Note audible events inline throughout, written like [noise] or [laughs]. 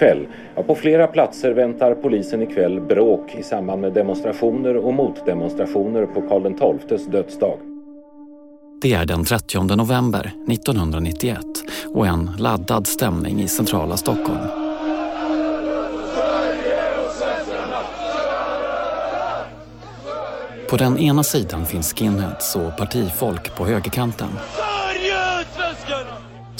kväll. Ja, på flera platser väntar polisen ikväll bråk i samband med demonstrationer och motdemonstrationer på Karl XIIs dödsdag. Det är den 30 november 1991 och en laddad stämning i centrala Stockholm. På den ena sidan finns skinheads och partifolk på högerkanten.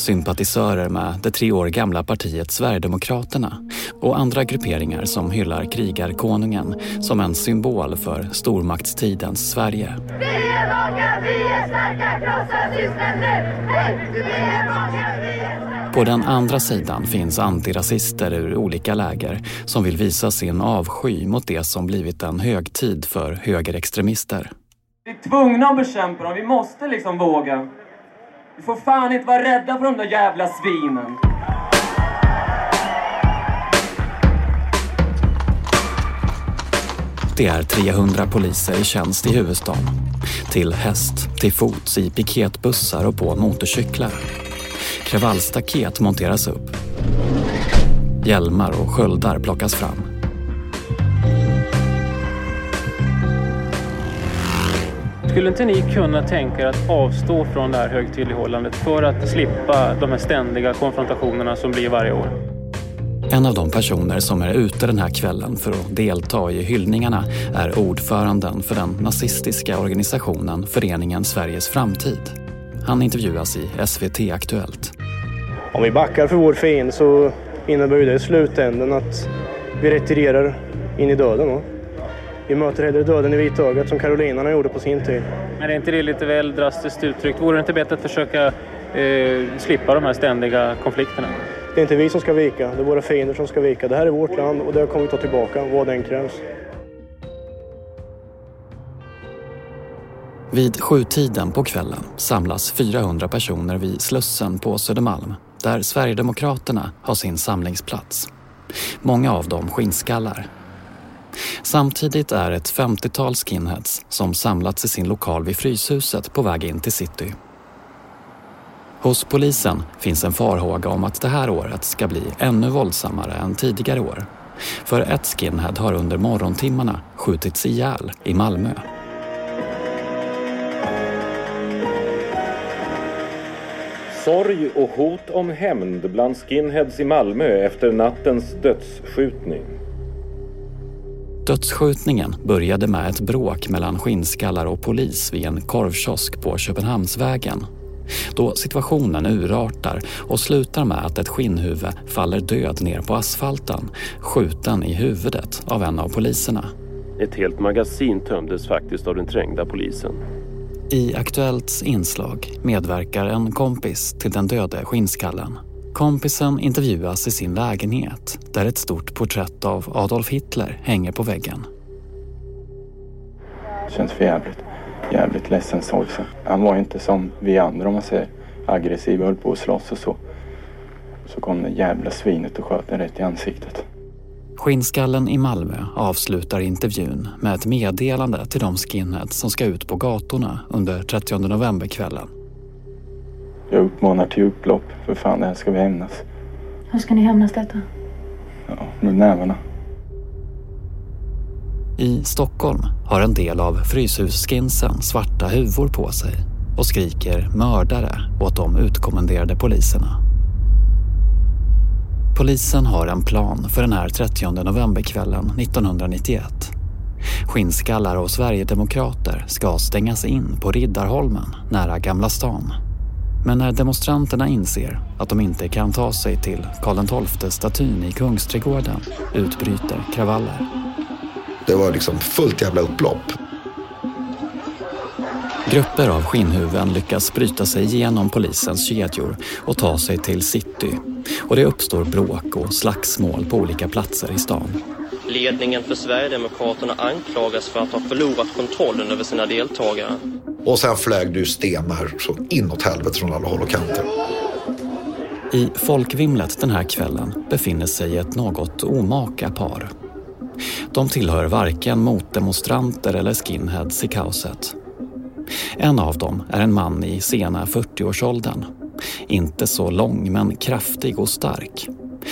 Sympatisörer med det tre år gamla partiet Sverigedemokraterna och andra grupperingar som hyllar krigarkonungen som en symbol för stormaktstidens Sverige. Vi är många, vi är starka, krossa systern nu! Hey! Vi är många, vi är starka. På den andra sidan finns antirasister ur olika läger som vill visa sin avsky mot det som blivit en högtid för högerextremister. Vi är tvungna att bekämpa dem, vi måste liksom våga. Vi får fan inte vara rädda för de där jävla svinen. Det är 300 poliser i tjänst i huvudstaden. Till häst, till fots, i piketbussar och på motorcyklar. Kravallstaket monteras upp. Hjälmar och sköldar plockas fram. Skulle inte ni kunna tänka er att avstå från det här högtidlighållandet för att slippa de här ständiga konfrontationerna som blir varje år? En av de personer som är ute den här kvällen för att delta i hyllningarna är ordföranden för den nazistiska organisationen Föreningen Sveriges framtid. Han intervjuas i SVT Aktuellt. Om vi backar för vår fiende så innebär det i slutändan att vi retirerar in i döden. Vi möter hellre döden i vitögat som karolinarna gjorde på sin tid. Men är inte det lite väl drastiskt uttryckt? Vore det inte bättre att försöka eh, slippa de här ständiga konflikterna? Det är inte vi som ska vika, det är våra fiender som ska vika. Det här är vårt land och det kommer vi ta tillbaka, vad den krävs. Vid sjutiden på kvällen samlas 400 personer vid Slussen på Södermalm där Sverigedemokraterna har sin samlingsplats. Många av dem skinnskallar Samtidigt är ett 50-tal skinheads som samlats i sin lokal vid Fryshuset på väg in till city. Hos polisen finns en farhåga om att det här året ska bli ännu våldsammare än tidigare år. För ett skinhead har under morgontimmarna skjutits ihjäl i Malmö. Sorg och hot om hämnd bland skinheads i Malmö efter nattens dödsskjutning. Dödsskjutningen började med ett bråk mellan skinnskallar och polis vid en korvkiosk på Köpenhamnsvägen. Då situationen urartar och slutar med att ett skinnhuvud faller död ner på asfalten, skjuten i huvudet av en av poliserna. Ett helt magasin tömdes faktiskt av den trängda polisen. I Aktuellts inslag medverkar en kompis till den döde skinnskallen. Kompisen intervjuas i sin lägenhet där ett stort porträtt av Adolf Hitler hänger på väggen. Det känns för jävligt, jävligt ledsen sorgsen. Han var inte som vi andra om man säger aggressiv och höll på att slåss och så. Så kom det jävla svinet och sköt en rätt i ansiktet. Skinnskallen i Malmö avslutar intervjun med ett meddelande till de skinheads som ska ut på gatorna under 30 novemberkvällen. Jag uppmanar till upplopp. För fan, det här ska vi hämnas. Hur ska ni hämnas detta? Ja, med nävarna. I Stockholm har en del av Fryshusskinsen svarta huvor på sig och skriker mördare åt de utkommenderade poliserna. Polisen har en plan för den här 30 novemberkvällen 1991. Skinnskallar och Sverigedemokrater ska stängas in på Riddarholmen nära Gamla stan men när demonstranterna inser att de inte kan ta sig till Karl XII-statyn i Kungsträdgården utbryter kravaller. Det var liksom fullt jävla upplopp. Grupper av skinnhuvuden lyckas bryta sig igenom polisens kedjor och ta sig till city. Och det uppstår bråk och slagsmål på olika platser i stan. Ledningen för Sverigedemokraterna anklagas för att ha förlorat kontrollen över sina deltagare. Och sen flög du stenar så inåt helvete från alla håll och kanter. I folkvimlet den här kvällen befinner sig ett något omaka par. De tillhör varken motdemonstranter eller skinheads i kaoset. En av dem är en man i sena 40-årsåldern. Inte så lång men kraftig och stark.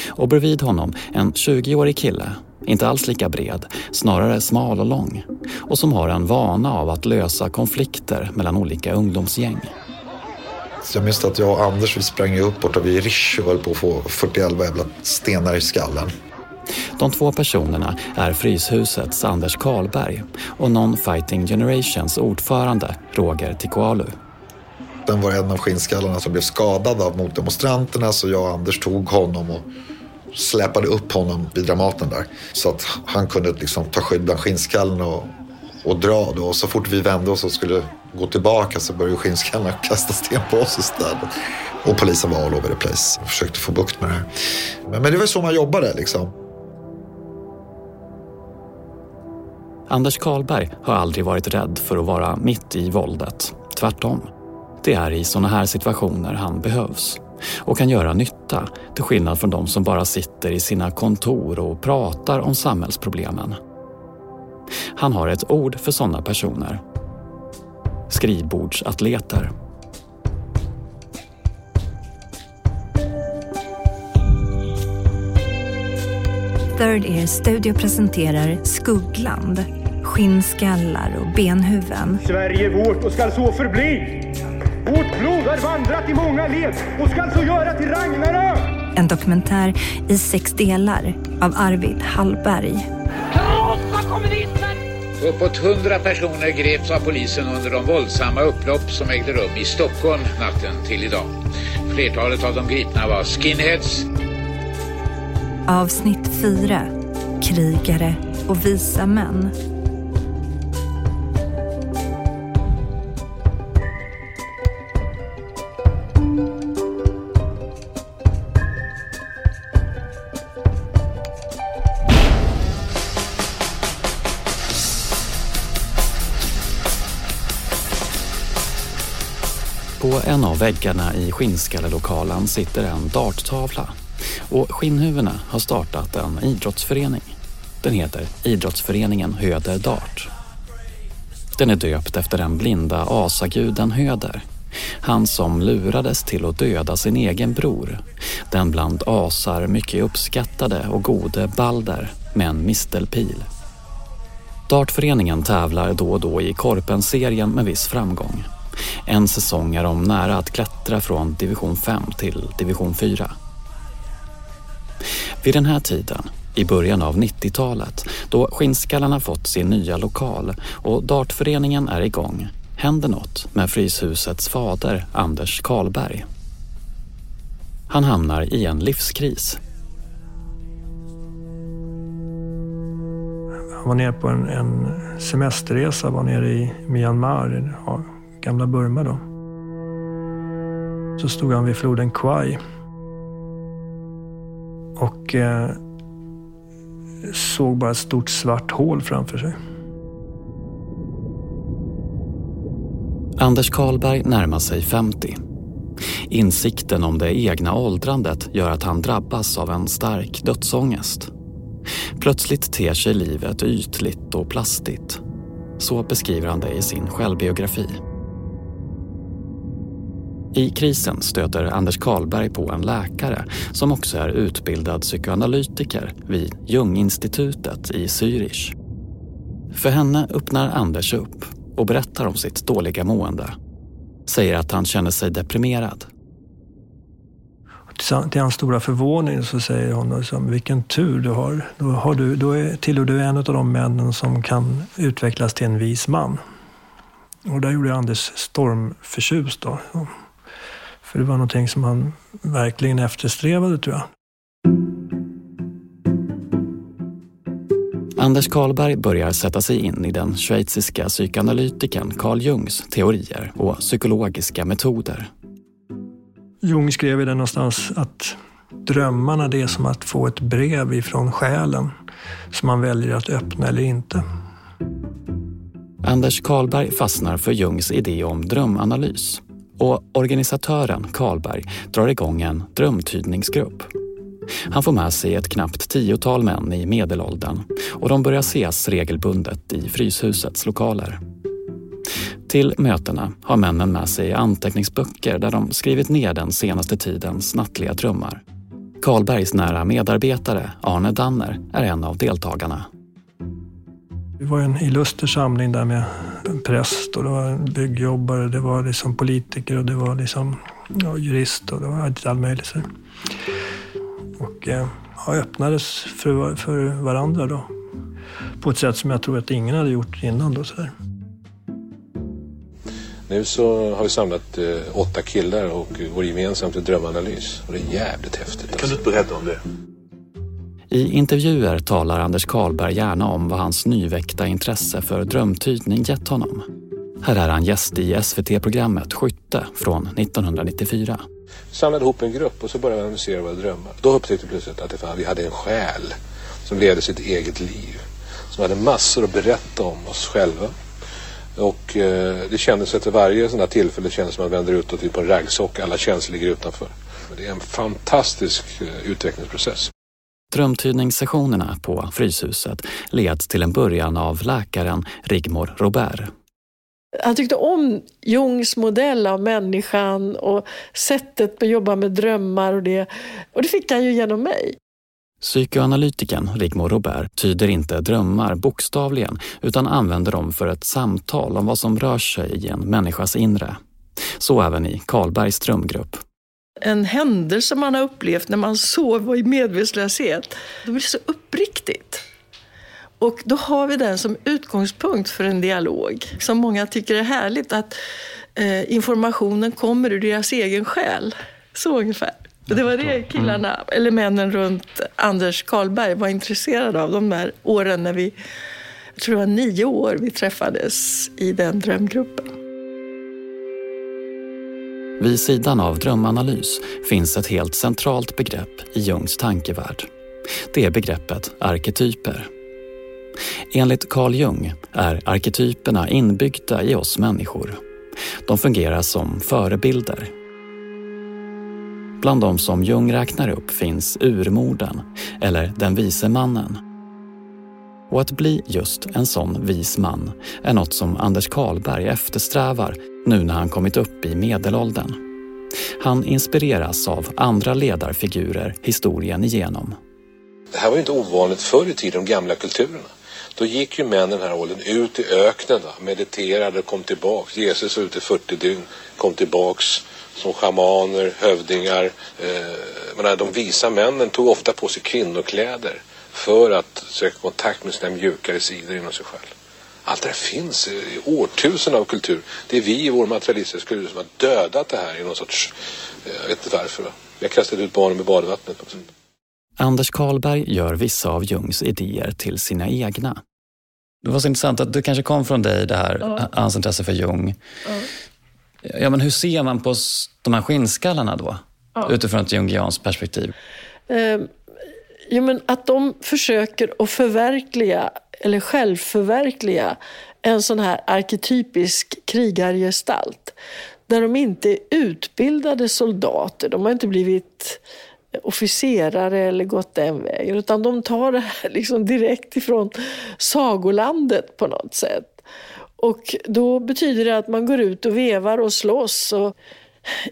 Och bredvid honom en 20-årig kille, inte alls lika bred, snarare smal och lång och som har en vana av att lösa konflikter mellan olika ungdomsgäng. Så jag minns att jag och Anders vi sprang upp borta vid Rish och höll på att få 41 jävla stenar i skallen. De två personerna är Fryshusets Anders Karlberg och Non-Fighting Generations ordförande Roger Tikoalu. Den var en av skinnskallarna som blev skadad av motdemonstranterna så jag och Anders tog honom och släpade upp honom vid Dramaten där. Så att han kunde liksom ta skydd bland skinnskallen och, och dra. Då. Och så fort vi vände oss och skulle gå tillbaka så började skinnskallarna [laughs] kasta sten på oss istället. Och polisen var all over the place och försökte få bukt med det här. Men, men det var så man jobbade liksom. Anders Karlberg har aldrig varit rädd för att vara mitt i våldet. Tvärtom. Det är i sådana här situationer han behövs och kan göra nytta till skillnad från de som bara sitter i sina kontor och pratar om samhällsproblemen. Han har ett ord för sådana personer. Skrivbordsatleter. Third Ear Studio presenterar Skuggland, skinnskallar och benhuvuden. Sverige är vårt och skall så förbli. Vårt blod har vandrat i många led och skall så göra till Ragnarök. En dokumentär i sex delar av Arvid Hallberg. Krossa kommunismen! Uppåt hundra personer greps av polisen under de våldsamma upplopp som ägde rum i Stockholm natten till idag. Flertalet av de gripna var skinheads. Avsnitt 4. Krigare och visa män. På en av väggarna i skinnskallelokalen sitter en darttavla och Skinnhuvudena har startat en idrottsförening. Den heter Idrottsföreningen Höder Dart. Den är döpt efter den blinda asaguden Höder. Han som lurades till att döda sin egen bror. Den bland asar mycket uppskattade och gode Balder med en mistelpil. Dartföreningen tävlar då och då i Korpen-serien med viss framgång. En säsong är de nära att klättra från division 5 till division 4. Vid den här tiden, i början av 90-talet, då Skinnskallarna fått sin nya lokal och dartföreningen är igång, händer något med Fryshusets fader Anders Karlberg. Han hamnar i en livskris. Han var nere på en, en semesterresa, var nere i Myanmar, gamla Burma då. Så stod han vid floden Kwai och eh, såg bara ett stort svart hål framför sig. Anders Karlberg närmar sig 50. Insikten om det egna åldrandet gör att han drabbas av en stark dödsångest. Plötsligt ter sig livet ytligt och plastigt. Så beskriver han det i sin självbiografi. I krisen stöter Anders Karlberg på en läkare som också är utbildad psykoanalytiker vid Ljunginstitutet i Zürich. För henne öppnar Anders upp och berättar om sitt dåliga mående. Säger att han känner sig deprimerad. Till hans stora förvåning så säger hon liksom, vilken tur du har. Då, har du, då är, tillhör du en av de männen som kan utvecklas till en vis man. Och där gjorde Anders stormförtjust. Då. För det var någonting som han verkligen eftersträvade tror jag. Anders Karlberg börjar sätta sig in i den schweiziska psykoanalytikern Carl Jungs teorier och psykologiska metoder. Jung skrev i den någonstans att drömmarna det är som att få ett brev ifrån själen som man väljer att öppna eller inte. Anders Karlberg fastnar för Jungs idé om drömanalys och organisatören Karlberg drar igång en drömtydningsgrupp. Han får med sig ett knappt tiotal män i medelåldern och de börjar ses regelbundet i Fryshusets lokaler. Till mötena har männen med sig anteckningsböcker där de skrivit ner den senaste tidens nattliga drömmar. Karlbergs nära medarbetare Arne Danner är en av deltagarna. Vi var en illuster samling där med präst och det var byggjobbare, det var liksom politiker och det var liksom ja, jurist och det var allt möjligt. Och eh, ja, öppnades för, för varandra då. På ett sätt som jag tror att ingen hade gjort innan. Då, så där. Nu så har vi samlat eh, åtta killar och går gemensamt till drömanalys. Och det är jävligt häftigt. Kan du inte berätta om det? I intervjuer talar Anders Karlberg gärna om vad hans nyväckta intresse för drömtydning gett honom. Här är han gäst i SVT-programmet Skytte från 1994. Vi samlade ihop en grupp och så började vi analysera våra drömmar. Då upptäckte vi plötsligt att fan, vi hade en själ som levde sitt eget liv. Som hade massor att berätta om oss själva. Och eh, det kändes efter varje sådant här tillfälle kändes som att man vänder utåt typ på en raggsock. Alla känslor ligger utanför. Men det är en fantastisk eh, utvecklingsprocess. Drömtydningssessionerna på Fryshuset leds till en början av läkaren Rigmor Robert. Han tyckte om Jungs modell av människan och sättet att jobba med drömmar och det. Och det fick han ju genom mig. Psykoanalytikern Rigmor Robert tyder inte drömmar bokstavligen utan använder dem för ett samtal om vad som rör sig i en människas inre. Så även i Karlbergs drömgrupp. En händelse man har upplevt när man sov i medvetslöshet, det blir så uppriktigt. Och då har vi den som utgångspunkt för en dialog. Som många tycker är härligt, att eh, informationen kommer ur deras egen själ. Så ungefär. Det var det killarna, mm. eller männen runt Anders Karlberg var intresserade av de där åren när vi, jag tror det var nio år vi träffades i den drömgruppen. Vid sidan av drömanalys finns ett helt centralt begrepp i Jungs tankevärld. Det är begreppet arketyper. Enligt Carl Jung är arketyperna inbyggda i oss människor. De fungerar som förebilder. Bland de som Jung räknar upp finns urmorden, eller den vise mannen. Och att bli just en sån vis man är något som Anders Karlberg eftersträvar nu när han kommit upp i medelåldern. Han inspireras av andra ledarfigurer historien igenom. Det här var ju inte ovanligt förr i tiden, de gamla kulturerna. Då gick ju männen den här åldern ut i öknen, då, mediterade och kom tillbaks. Jesus var ute i 40 dygn, kom tillbaks som schamaner, hövdingar. Eh, de visa männen tog ofta på sig kvinnokläder för att söka kontakt med sina mjukare sidor inom sig själv. Allt det här finns i årtusenden av kultur. Det är vi i vår materialistiska kultur som har dödat det här i någon sorts, eh, jag vet inte varför. Va? Vi har kastat ut barnen med badvattnet. Anders Karlberg gör vissa av Jungs idéer till sina egna. Det var så intressant att det kanske kom från dig, det här, ja. hans intresse för Jung. Ja. ja. men hur ser man på de här skinnskallarna då? Ja. Utifrån ett jungianskt perspektiv. Eh, ja, men att de försöker att förverkliga, eller självförverkliga, en sån här arketypisk krigargestalt. Där de inte är utbildade soldater, de har inte blivit officerare eller gått den vägen. Utan de tar det här liksom direkt ifrån sagolandet på något sätt. Och då betyder det att man går ut och vevar och slåss. Och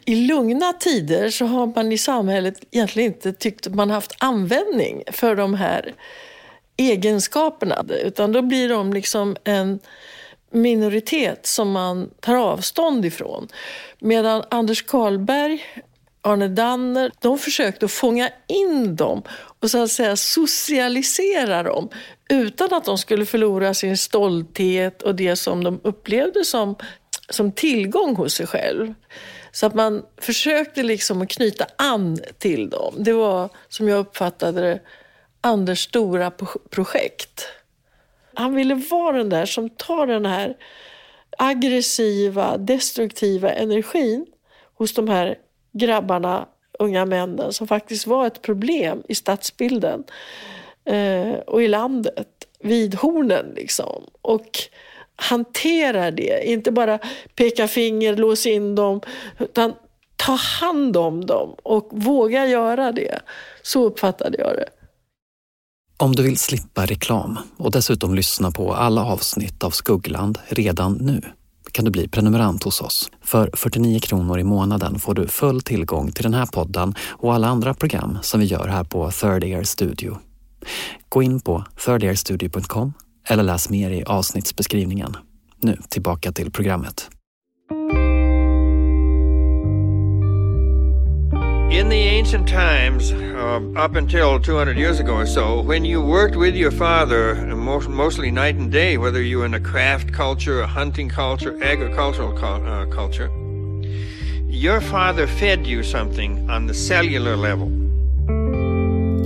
I lugna tider så har man i samhället egentligen inte tyckt att man haft användning för de här egenskaperna. Utan då blir de liksom en minoritet som man tar avstånd ifrån. Medan Anders Karlberg Arne Danner, de försökte fånga in dem och så att säga socialisera dem utan att de skulle förlora sin stolthet och det som de upplevde som, som tillgång hos sig själv. Så att man försökte liksom att knyta an till dem. Det var, som jag uppfattade det, Anders stora projekt. Han ville vara den där som tar den här aggressiva, destruktiva energin hos de här grabbarna, unga männen, som faktiskt var ett problem i stadsbilden eh, och i landet, vid hornen liksom. Och hanterar det, inte bara peka finger, lås in dem, utan ta hand om dem och våga göra det. Så uppfattade jag det. Om du vill slippa reklam och dessutom lyssna på alla avsnitt av Skuggland redan nu kan du bli prenumerant hos oss. För 49 kronor i månaden får du full tillgång till den här podden och alla andra program som vi gör här på Third Ear Studio. Gå in på thirdearstudio.com eller läs mer i avsnittsbeskrivningen. Nu tillbaka till programmet. In the ancient times, uh, up until 200 years ago or so, when you worked with your father, most, mostly night and day, whether you were in a craft culture, a hunting culture, agricultural cu- uh, culture, your father fed you something on the cellular level.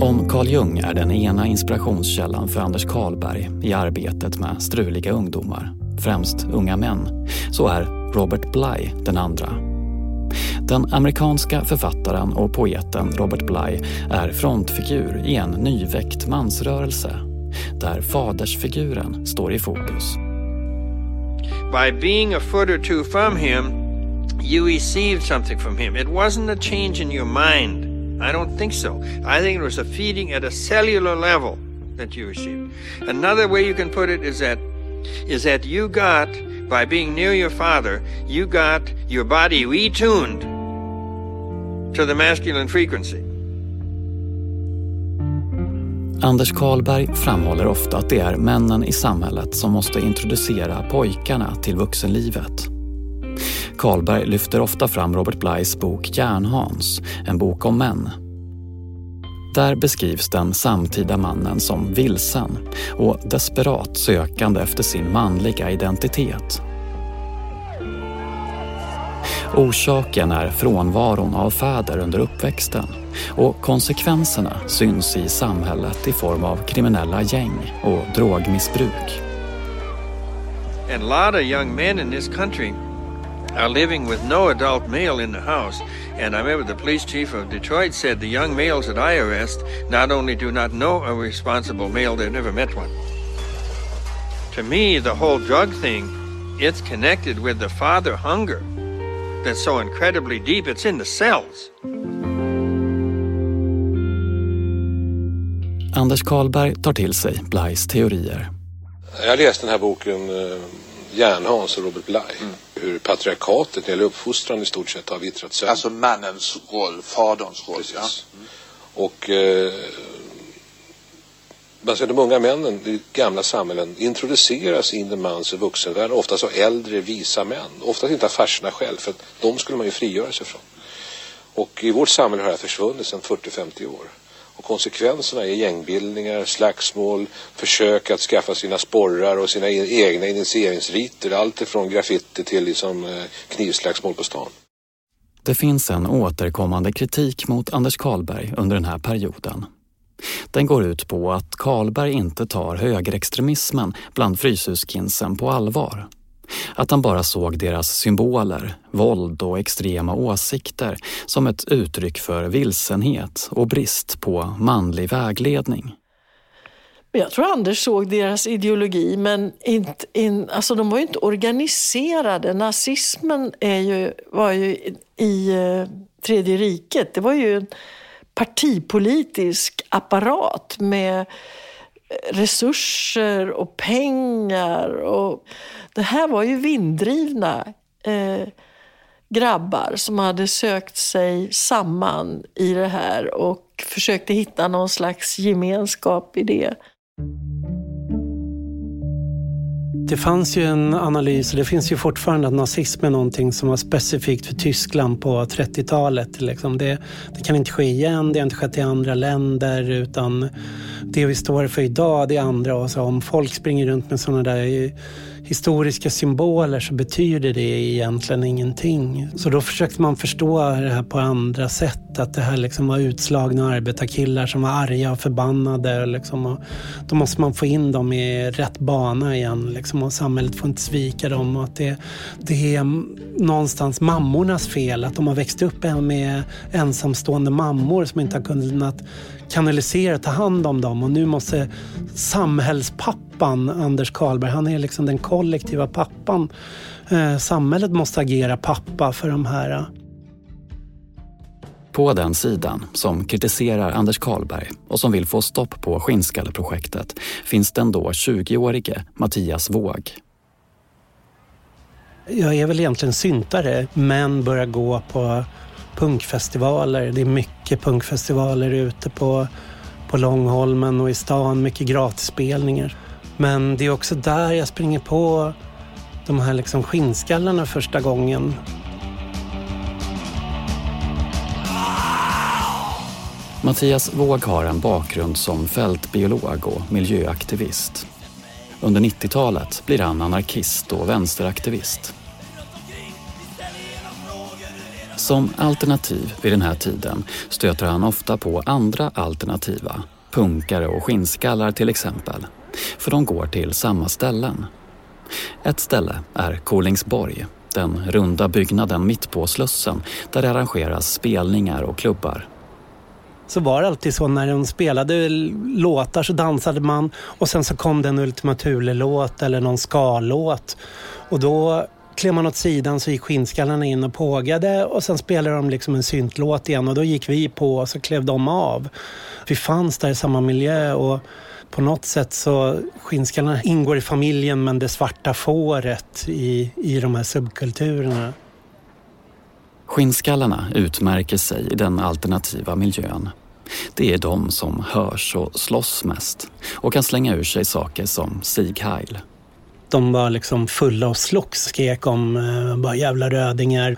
Om Carl Jung är den ena inspirationskällan för Anders Karlberg i arbetet med struliga ungdomar, främst unga män, så är Robert Bly den andra. Den amerikanska författaren och poeten Robert Bly är frontfigur i en nyväckt mansrörelse där fadersfiguren står i fokus. By being a foot or two from him, you received something from him. It wasn't a change in your mind. I don't think so. I think it was a feeding at a cellular level that you received. Another way you can put it is that is that you got by being near your father, you got your body retuned to the masculine frequency. Anders Karlberg framhåller ofta att det är männen i samhället som måste introducera pojkarna till vuxenlivet. Karlberg lyfter ofta fram Robert Blys bok Järnhans, en bok om män. Där beskrivs den samtida mannen som vilsen och desperat sökande efter sin manliga identitet. Orsaken är frånvaron av fäder under uppväxten och konsekvenserna syns i samhället i form av kriminella gäng och drogmissbruk. And a lot of young men in this country are living with no adult male in the house. And I remember the police chief of Detroit said the young males that I arrest not only do not know a responsible male, they've never met one. To me, the whole drug thing, it's connected with the father hunger that's so incredibly deep. It's in the cells. Anders Karlberg tar till sig Blys teorier. Jag läste den här boken eh, Järnhans och Robert Bly. Mm. Hur patriarkatet gäller uppfostran i stort sett har vittrat sönder. Alltså mannens roll, faderns roll. Precis. Ja. Mm. Och eh, alltså de unga männen i gamla samhällen introduceras in i mans och vuxenvärlden. Oftast av äldre, visa män. Oftast inte av farsorna själv, för de skulle man ju frigöra sig från. Och i vårt samhälle har det här försvunnit sedan 40-50 år. Och konsekvenserna är gängbildningar, slagsmål, försök att skaffa sina sporrar och sina e-, egna initieringsriter. Allt ifrån graffiti till liksom eh, knivslagsmål på stan. Det finns en återkommande kritik mot Anders Karlberg under den här perioden. Den går ut på att Karlberg inte tar högerextremismen bland Fryshuskinsen på allvar. Att han bara såg deras symboler, våld och extrema åsikter som ett uttryck för vilsenhet och brist på manlig vägledning. Jag tror Anders såg deras ideologi, men inte, in, alltså de var ju inte organiserade. Nazismen är ju, var ju i eh, Tredje riket, det var ju partipolitisk apparat med resurser och pengar. Och det här var ju vinddrivna eh, grabbar som hade sökt sig samman i det här och försökte hitta någon slags gemenskap i det. Det fanns ju en analys, och det finns ju fortfarande, att nazism är någonting som var specifikt för Tyskland på 30-talet. Liksom det, det, kan inte ske igen, det har inte skett i andra länder utan det vi står för idag, det är andra. Och så om folk springer runt med sådana där historiska symboler så betyder det egentligen ingenting. Så då försökte man förstå det här på andra sätt. Att det här liksom var utslagna arbetarkillar som var arga och förbannade. Liksom, och då måste man få in dem i rätt bana igen. Liksom, och samhället får inte svika dem. Och att det, det är någonstans mammornas fel. Att de har växt upp med ensamstående mammor som inte har kunnat kanalisera och ta hand om dem. Och nu måste samhällspappan Anders Karlberg, han är liksom den kollektiva pappan. Eh, samhället måste agera pappa för de här. På den sidan, som kritiserar Anders Karlberg och som vill få stopp på Skinnskalleprojektet, finns den då 20-årige Mattias Våg. jag är väl egentligen syntare, men börjar gå på punkfestivaler. Det är mycket punkfestivaler ute på, på Långholmen och i stan, mycket gratisspelningar. Men det är också där jag springer på de här liksom skinnskallarna första gången. Mattias Våg har en bakgrund som fältbiolog och miljöaktivist. Under 90-talet blir han anarkist och vänsteraktivist. Som alternativ vid den här tiden stöter han ofta på andra alternativa, punkare och skinnskallar till exempel, för de går till samma ställen. Ett ställe är Kolingsborg, den runda byggnaden mitt på Slussen där det arrangeras spelningar och klubbar så var det alltid så när de spelade låtar så dansade man och sen så kom det en Ultima Thule-låt eller någon ska-låt. Och då klev man åt sidan så gick skinnskallarna in och pågade och sen spelade de liksom en syntlåt igen och då gick vi på och så klev de av. Vi fanns där i samma miljö och på något sätt så skinnskallarna ingår i familjen men det svarta fåret i, i de här subkulturerna. Skinnskallarna utmärker sig i den alternativa miljön. Det är de som hörs och slåss mest och kan slänga ur sig saker som Sieg Heil. De var liksom fulla och slogs, skrek om eh, bara jävla rödingar.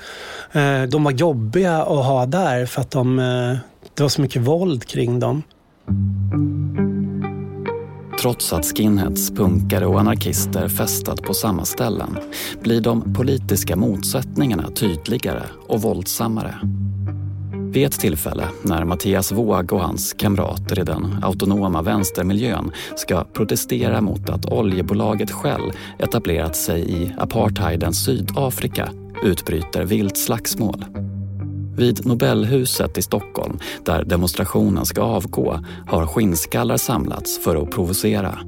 Eh, de var jobbiga att ha där för att de, eh, det var så mycket våld kring dem. Trots att skinheads, punkare och anarkister festat på samma ställen blir de politiska motsättningarna tydligare och våldsammare. Vid ett tillfälle när Mattias Våg och hans kamrater i den autonoma vänstermiljön ska protestera mot att oljebolaget Shell etablerat sig i apartheidens Sydafrika utbryter vilt slagsmål. Vid Nobelhuset i Stockholm, där demonstrationen ska avgå, har skinnskallar samlats för att provocera.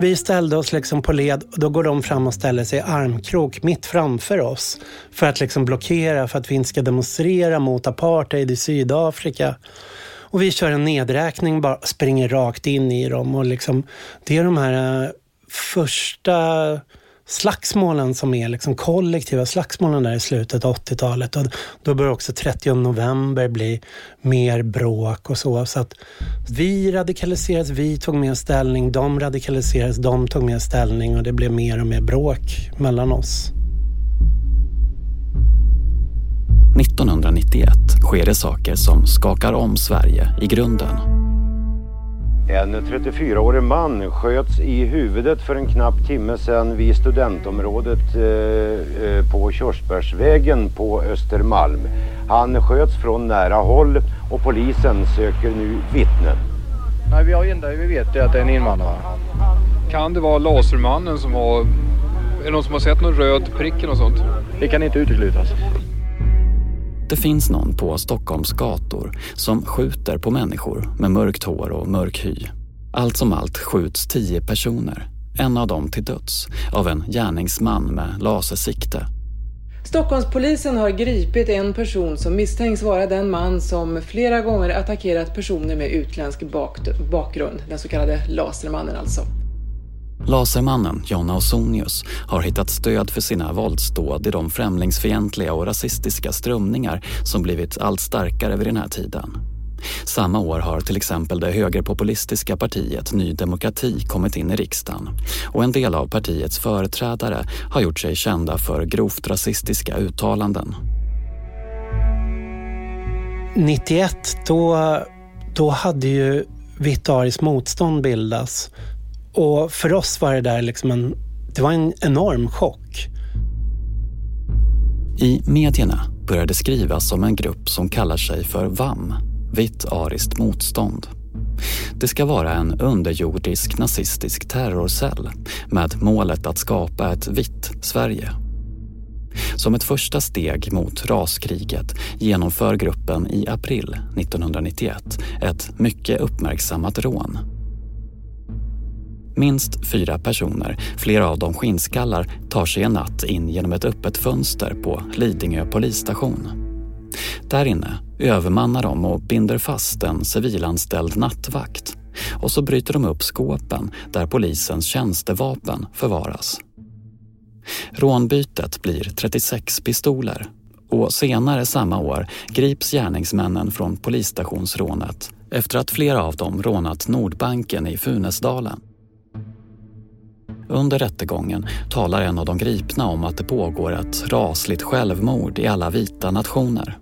Vi ställde oss liksom på led och då går de fram och ställer sig i armkrok mitt framför oss för att liksom blockera för att vi inte ska demonstrera mot apartheid i Sydafrika. Och vi kör en nedräkning, bara springer rakt in i dem och liksom, det är de här eh, första slagsmålen som är liksom kollektiva slagsmålen där i slutet av 80-talet. Och då börjar också 30 november bli mer bråk och så. Så att vi radikaliserades, vi tog mer ställning, de radikaliserades, de tog mer ställning och det blev mer och mer bråk mellan oss. 1991 sker det saker som skakar om Sverige i grunden. En 34-årig man sköts i huvudet för en knapp timme sedan vid studentområdet eh, eh, på Körsbärsvägen på Östermalm. Han sköts från nära håll och polisen söker nu vittnen. Nej, vi har enda vi vet är att det är en invandrare. Kan det vara Lasermannen som har... Är det någon som har sett någon röd prick eller något sånt? Det kan inte uteslutas. Det finns någon på Stockholms gator som skjuter på människor med mörkt hår och mörk hy. Allt som allt skjuts tio personer, en av dem till döds, av en gärningsman med lasersikte. Stockholmspolisen har gripit en person som misstänks vara den man som flera gånger attackerat personer med utländsk bakgrund, den så kallade Lasermannen alltså. Lasermannen John Ausonius har hittat stöd för sina våldsdåd i de främlingsfientliga och rasistiska strömningar som blivit allt starkare vid den här tiden. Samma år har till exempel det högerpopulistiska partiet Ny Demokrati kommit in i riksdagen och en del av partiets företrädare har gjort sig kända för grovt rasistiska uttalanden. 91, då, då hade ju Vitt ariskt motstånd bildats och för oss var det där liksom en, det var en enorm chock. I medierna började skrivas om en grupp som kallar sig för VAM, Vitt ariskt motstånd. Det ska vara en underjordisk nazistisk terrorcell med målet att skapa ett vitt Sverige. Som ett första steg mot raskriget genomför gruppen i april 1991 ett mycket uppmärksammat rån Minst fyra personer, flera av dem skinnskallar, tar sig en natt in genom ett öppet fönster på Lidingö polisstation. Där inne övermannar de och binder fast en civilanställd nattvakt och så bryter de upp skåpen där polisens tjänstevapen förvaras. Rånbytet blir 36 pistoler och senare samma år grips gärningsmännen från polisstationsrånet efter att flera av dem rånat Nordbanken i Funäsdalen. Under rättegången talar en av de gripna om att det pågår ett rasligt självmord i alla vita nationer.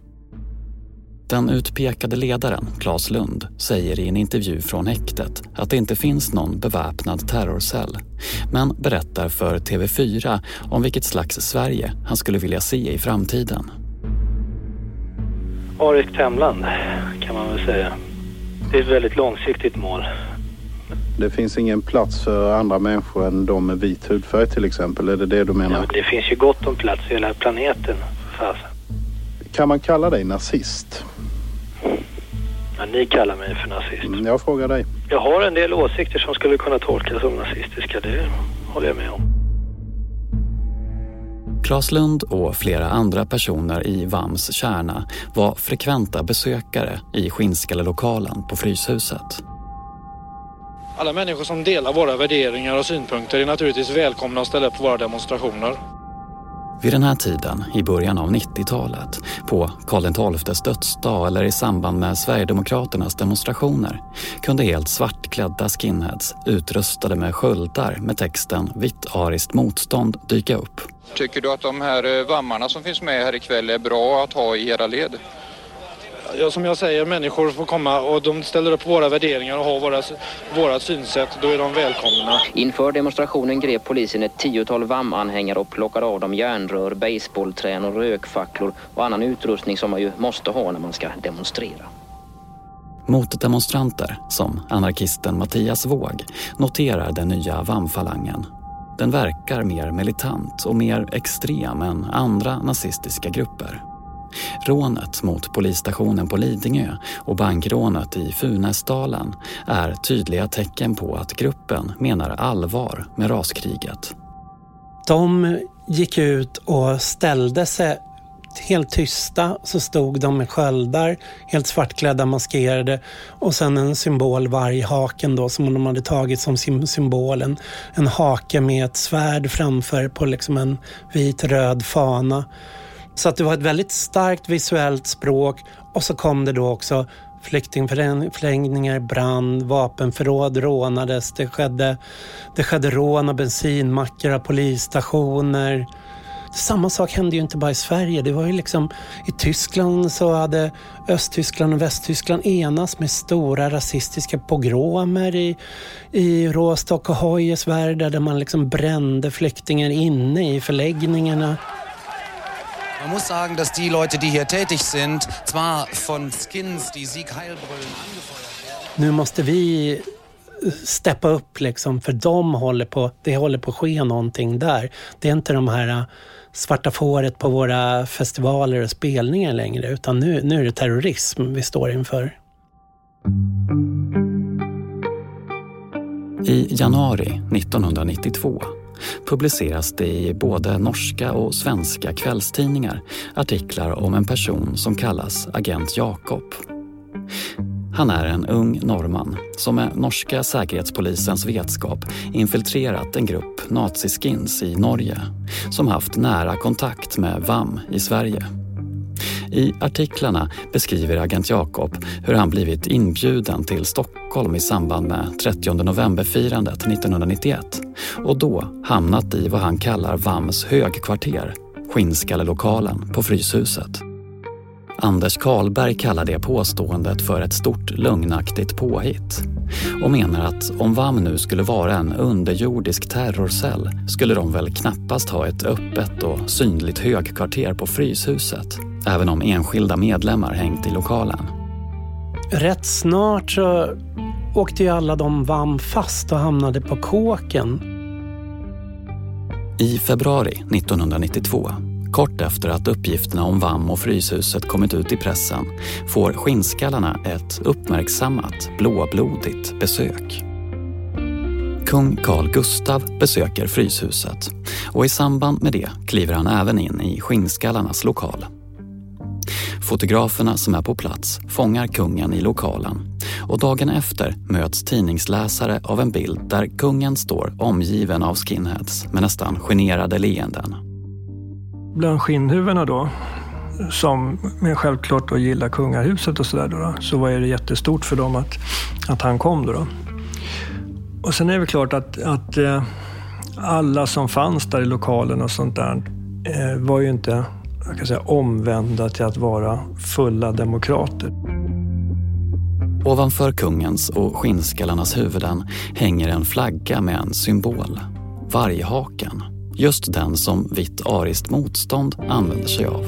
Den utpekade ledaren, Claes Lund, säger i en intervju från häktet att det inte finns någon beväpnad terrorcell, men berättar för TV4 om vilket slags Sverige han skulle vilja se i framtiden. Ariskt hemland kan man väl säga. Det är ett väldigt långsiktigt mål. Det finns ingen plats för andra människor än de med vit hudfärg till exempel. Är det det du menar? Ja, det finns ju gott om plats i hela planeten. Kan man kalla dig nazist? Ja, ni kallar mig för nazist. Mm, jag frågar dig. Jag har en del åsikter som skulle kunna tolkas som nazistiska. Det håller jag med om. Claes Lund och flera andra personer i VAMs kärna var frekventa besökare i Skinnskallelokalen på Fryshuset. Alla människor som delar våra värderingar och synpunkter är naturligtvis välkomna att ställa upp på våra demonstrationer. Vid den här tiden, i början av 90-talet, på Karl XIIs dödsdag eller i samband med Sverigedemokraternas demonstrationer kunde helt svartklädda skinheads utrustade med sköldar med texten “Vitt ariskt motstånd” dyka upp. Tycker du att de här eh, vammarna som finns med här ikväll är bra att ha i era led? Ja, som jag säger, människor får komma och de ställer upp våra värderingar och har våra, våra synsätt. Då är de välkomna. Inför demonstrationen grep polisen ett tiotal VAM-anhängare och plockade av dem järnrör, baseballträn och rökfacklor och annan utrustning som man ju måste ha när man ska demonstrera. Motdemonstranter, som anarkisten Mattias Våg, noterar den nya VAM-falangen. Den verkar mer militant och mer extrem än andra nazistiska grupper. Rånet mot polisstationen på Lidingö och bankrånet i Funäsdalen är tydliga tecken på att gruppen menar allvar med raskriget. De gick ut och ställde sig helt tysta så stod de med sköldar, helt svartklädda, maskerade och sen en symbol, varghaken då som de hade tagit som symbol. En, en hake med ett svärd framför på liksom en vit röd fana. Så att det var ett väldigt starkt visuellt språk och så kom det då också flyktingförläggningar brand, vapenförråd rånades, det skedde, det skedde rån av bensinmackar, av polisstationer. Samma sak hände ju inte bara i Sverige. Det var ju liksom, I Tyskland så hade Östtyskland och Västtyskland enats med stora rasistiska pogromer i, i Rostock och Hoyerswerda där man liksom brände flyktingar inne i förläggningarna. Man muss sagen, dass die Leute, die hier tätig sind, zwar von Skins, die Sieg Heilbrüllen angefeuert Nu måste vi steppa upp liksom, för de håller på, det håller på att ske någonting där. Det är inte de här svarta fåret på våra festivaler och spelningar längre, utan nu, nu är det terrorism vi står inför. I januari 1992 publiceras det i både norska och svenska kvällstidningar artiklar om en person som kallas Agent Jakob. Han är en ung norrman som med norska säkerhetspolisens vetskap infiltrerat en grupp naziskins i Norge som haft nära kontakt med VAM i Sverige. I artiklarna beskriver agent Jakob hur han blivit inbjuden till Stockholm i samband med 30 novemberfirandet 1991 och då hamnat i vad han kallar VAMs högkvarter, Skinnskallelokalen på Fryshuset. Anders Karlberg kallar det påståendet för ett stort lögnaktigt påhitt och menar att om VAM nu skulle vara en underjordisk terrorcell skulle de väl knappast ha ett öppet och synligt högkvarter på Fryshuset även om enskilda medlemmar hängt i lokalen. Rätt snart så åkte ju alla de VAM fast och hamnade på kåken. I februari 1992 Kort efter att uppgifterna om VAM och Fryshuset kommit ut i pressen får skinnskallarna ett uppmärksammat blåblodigt besök. Kung Carl Gustav besöker Fryshuset och i samband med det kliver han även in i skinnskallarnas lokal. Fotograferna som är på plats fångar kungen i lokalen Och dagen efter möts tidningsläsare av en bild där kungen står omgiven av skinheads med nästan generade leenden. Bland skinnhuvudena då, som men självklart då gillar kungahuset och sådär, då, så var det jättestort för dem att, att han kom. Då, då. Och sen är det klart att, att eh, alla som fanns där i lokalen och sånt där eh, var ju inte jag kan säga, omvända till att vara fulla demokrater. Ovanför kungens och skinnskallarnas huvuden hänger en flagga med en symbol. Varghaken. Just den som Vitt ariskt motstånd använder sig av.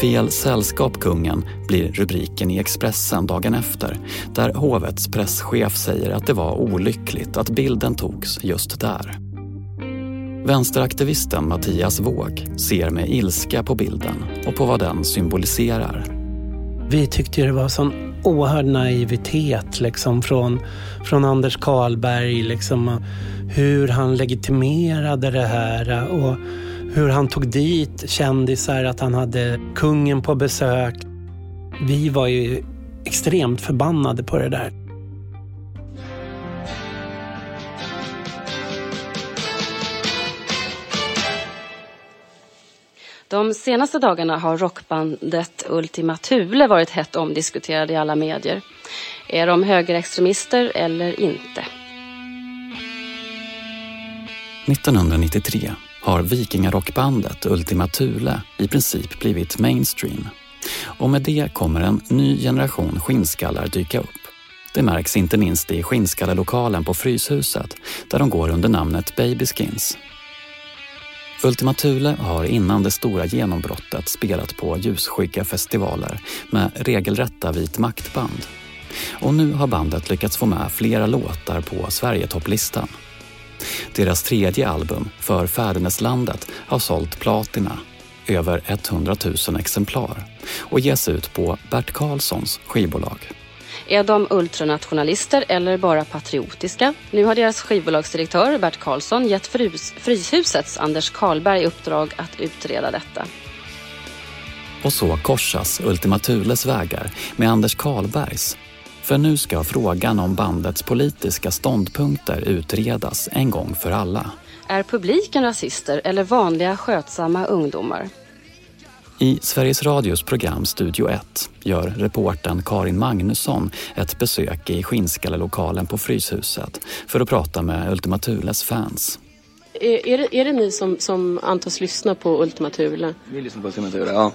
Fel sällskap kungen blir rubriken i Expressen dagen efter där hovets presschef säger att det var olyckligt att bilden togs just där. Vänsteraktivisten Mattias Våg ser med ilska på bilden och på vad den symboliserar. Vi tyckte det var sån oerhörd naivitet liksom från, från Anders Karlberg. Liksom, hur han legitimerade det här och hur han tog dit kändisar, att han hade kungen på besök. Vi var ju extremt förbannade på det där. De senaste dagarna har rockbandet Ultima Thule varit hett omdiskuterade i alla medier. Är de högerextremister eller inte? 1993 har vikingarockbandet Ultima Thule i princip blivit mainstream. Och med det kommer en ny generation skinnskallar dyka upp. Det märks inte minst i skinnskallelokalen på Fryshuset där de går under namnet Babyskins. Ultima Thule har innan det stora genombrottet spelat på ljusskygga festivaler med regelrätta vit maktband. Och nu har bandet lyckats få med flera låtar på Sverigetopplistan. Deras tredje album, För fäderneslandet, har sålt platina, över 100 000 exemplar och ges ut på Bert Karlssons skivbolag. Är de ultranationalister eller bara patriotiska? Nu har deras skivbolagsdirektör Bert Karlsson gett frys Fryshusets Anders Karlberg uppdrag att utreda detta. Och så korsas Ultima Thules vägar med Anders Karlbergs. För nu ska frågan om bandets politiska ståndpunkter utredas en gång för alla. Är publiken rasister eller vanliga skötsamma ungdomar? I Sveriges Radios program Studio 1 gör reporten Karin Magnusson ett besök i Skinnskallalokalen på Fryshuset för att prata med Ultima Thules fans. Är, är, det, är det ni som, som antas lyssna på Ultima Thule? Vi lyssnar på Ultima Thule, ja.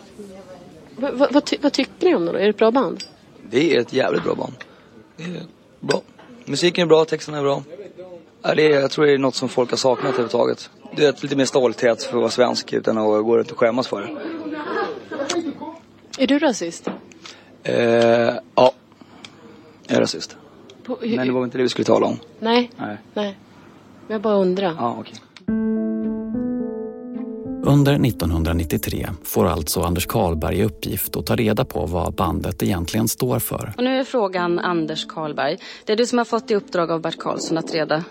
Va, va, vad, ty, vad tycker ni om det då? Är det ett bra band? Det är ett jävligt bra band. Det är bra. Musiken är bra, texterna är bra. Ja, det är, jag tror det är något som folk har saknat överhuvudtaget. Det är lite mer stolthet för att vara svensk utan att gå runt och skämmas för det. Är du rasist? Eh, ja, jag är rasist. På, hur, Men det var inte det vi skulle tala om. Nej. Nej. Nej. Jag bara undrar. Ja, okay. Under 1993 får alltså Anders Karlberg i uppgift att ta reda på vad bandet egentligen står för. Och nu är frågan Anders Karlberg. Det är du som har fått i uppdrag av Bert Karlsson att reda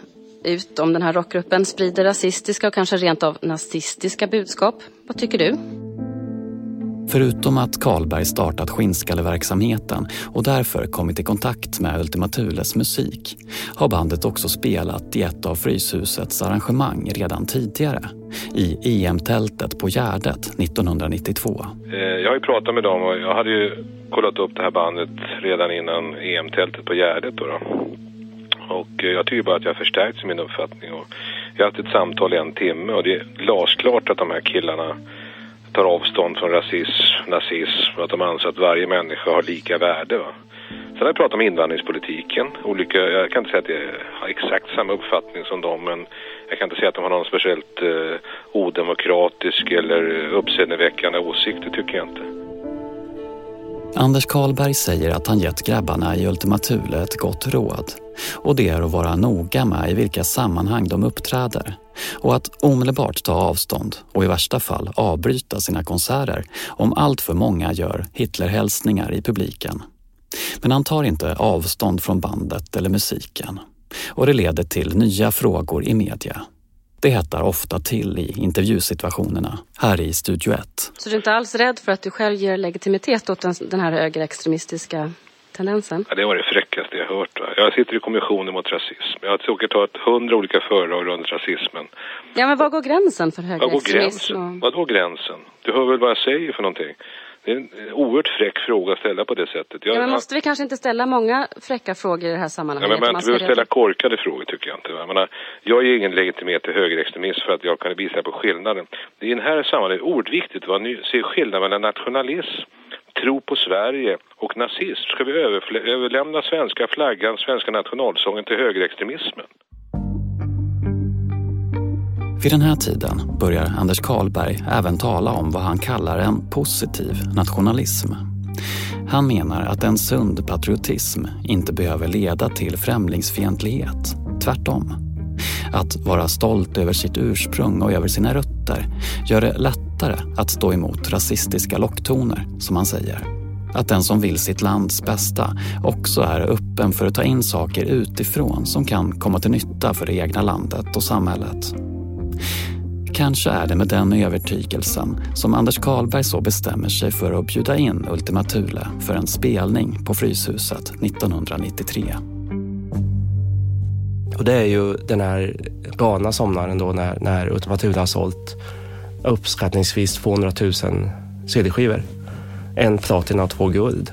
ut om den här rockgruppen sprider rasistiska och kanske rent av nazistiska budskap. Vad tycker du? Förutom att Karlberg startat skinnskalleverksamheten och därför kommit i kontakt med Ultima Thules musik har bandet också spelat i ett av Fryshusets arrangemang redan tidigare i EM-tältet på Gärdet 1992. Eh, jag har ju pratat med dem och jag hade ju kollat upp det här bandet redan innan EM-tältet på Gärdet. Då, då. Och eh, jag tycker bara att jag har förstärkts i min uppfattning. Och jag har haft ett samtal i en timme och det är glasklart att de här killarna tar avstånd från rasism, nazism och att de anser att varje människa har lika värde. Va? Sen har jag pratat om invandringspolitiken. Olika, jag kan inte säga att jag har exakt samma uppfattning som dem men jag kan inte säga att de har någon speciellt eh, odemokratisk eller uppseendeväckande åsikt, det tycker jag inte. Anders Karlberg säger att han gett grabbarna i Ultima Thule ett gott råd. Och det är att vara noga med i vilka sammanhang de uppträder. Och att omedelbart ta avstånd och i värsta fall avbryta sina konserter om allt för många gör Hitlerhälsningar i publiken. Men han tar inte avstånd från bandet eller musiken. Och det leder till nya frågor i media. Det hettar ofta till i intervjusituationerna här i Studio 1. Så du är inte alls rädd för att du själv ger legitimitet åt den, den här högerextremistiska tendensen? Ja, det var det fräckaste jag hört. Va? Jag sitter i kommissionen mot rasism. Jag har säkert tagit hundra olika föredrag runt rasismen. Ja, men var går gränsen för högerextremism? Vad går gränsen? Du hör väl vad jag säger för någonting? Det är en oerhört fräck fråga att ställa på det sättet. Jag, Ja, men måste vi kanske inte ställa många fräcka frågor i det här Ja, sammanhanget? men man inte behöver ställa korkade frågor tycker jag inte. Jag, menar, jag ger ingen legitimitet till högerextremism för att jag kan visa på skillnaden. Det är i den här sammanhanget oerhört viktigt att ni ser skillnaden mellan nationalism, tro på Sverige och nazism. Ska vi överlämna svenska flaggan, svenska nationalsången till högerextremismen? Vid den här tiden börjar Anders Karlberg även tala om vad han kallar en positiv nationalism. Han menar att en sund patriotism inte behöver leda till främlingsfientlighet. Tvärtom. Att vara stolt över sitt ursprung och över sina rötter gör det lättare att stå emot rasistiska locktoner, som han säger. Att den som vill sitt lands bästa också är öppen för att ta in saker utifrån som kan komma till nytta för det egna landet och samhället. Kanske är det med den övertygelsen som Anders Karlberg så bestämmer sig för att bjuda in Ultima Thule för en spelning på Fryshuset 1993. Och det är ju den här galna somnaren då när, när Ultima Thule har sålt uppskattningsvis 200 000 CD-skivor. En platina och två guld.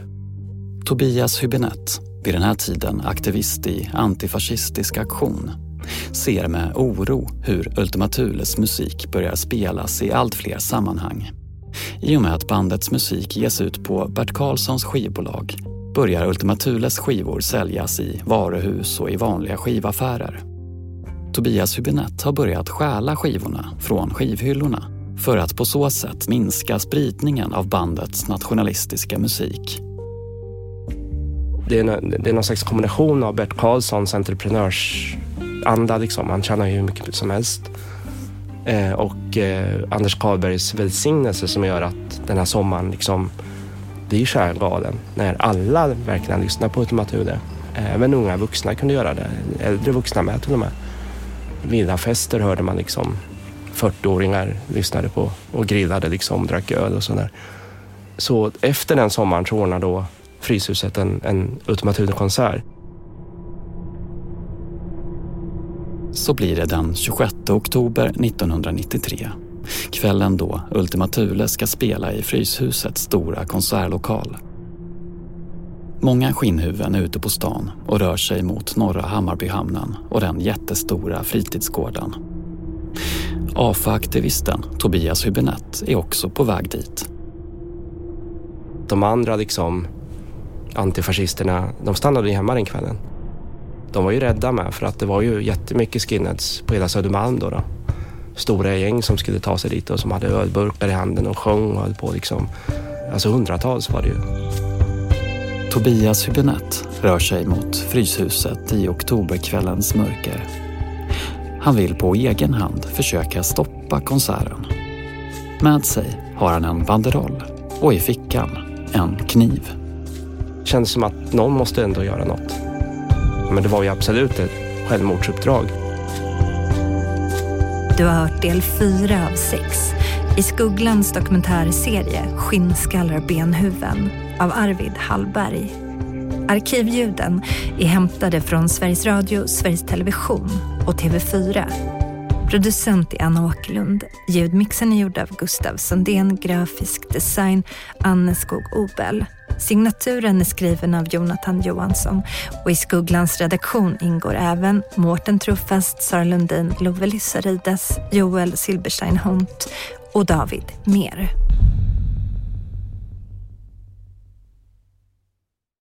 Tobias Hübinette, vid den här tiden aktivist i antifascistisk aktion, ser med oro hur Ultima Thules musik börjar spelas i allt fler sammanhang. I och med att bandets musik ges ut på Bert Karlssons skivbolag börjar Ultima Thules skivor säljas i varuhus och i vanliga skivaffärer. Tobias Hübinette har börjat stjäla skivorna från skivhyllorna för att på så sätt minska spridningen av bandets nationalistiska musik. Det är, det är någon slags kombination av Bert Karlssons entreprenörsanda. Liksom. Han tjänar ju hur mycket som helst. Eh, och eh, Anders Karlbergs välsignelse som gör att den här sommaren liksom blir så här galen. När alla verkligen lyssnar på Ultima Thule. Eh, även unga vuxna kunde göra det. Äldre vuxna med till och med. Villafester hörde man liksom 40-åringar lyssnade på och grillade liksom, drack öl och sådär. Så efter den sommaren så ordnar då Fryshuset en, en Ultima Thule-konsert. Så blir det den 26 oktober 1993. Kvällen då Ultima Thule ska spela i Fryshusets stora konsertlokal. Många skinnhuvuden är ute på stan och rör sig mot norra Hammarbyhamnen och den jättestora fritidsgården. AFA-aktivisten Tobias Hübinette är också på väg dit. De andra liksom antifascisterna, de stannade ju hemma den kvällen. De var ju rädda med för att det var ju jättemycket skinheads på hela Södermalm då. då. Stora gäng som skulle ta sig dit och som hade ölburkar i handen och sjöng och höll på liksom. Alltså hundratals var det ju. Tobias Hübinette rör sig mot Fryshuset i oktoberkvällens mörker. Han vill på egen hand försöka stoppa konserten. Med sig har han en banderoll och i fickan en kniv. Kändes som att någon måste ändå göra något. Men det var ju absolut ett självmordsuppdrag. Du har hört del fyra av sex i Skugglans dokumentärserie Skinnskallar benhuven av Arvid Hallberg. Arkivljuden är hämtade från Sveriges Radio, Sveriges Television och TV4. Producent är Anna Åkerlund. Ljudmixen är gjord av Gustav Sundén, grafisk design Anne Skog Obel. Signaturen är skriven av Jonathan Johansson och i Skugglans redaktion ingår även Mårten Truffast, Sara Lundin, Love Lissarides, Joel Silberstein Hont och David Mer.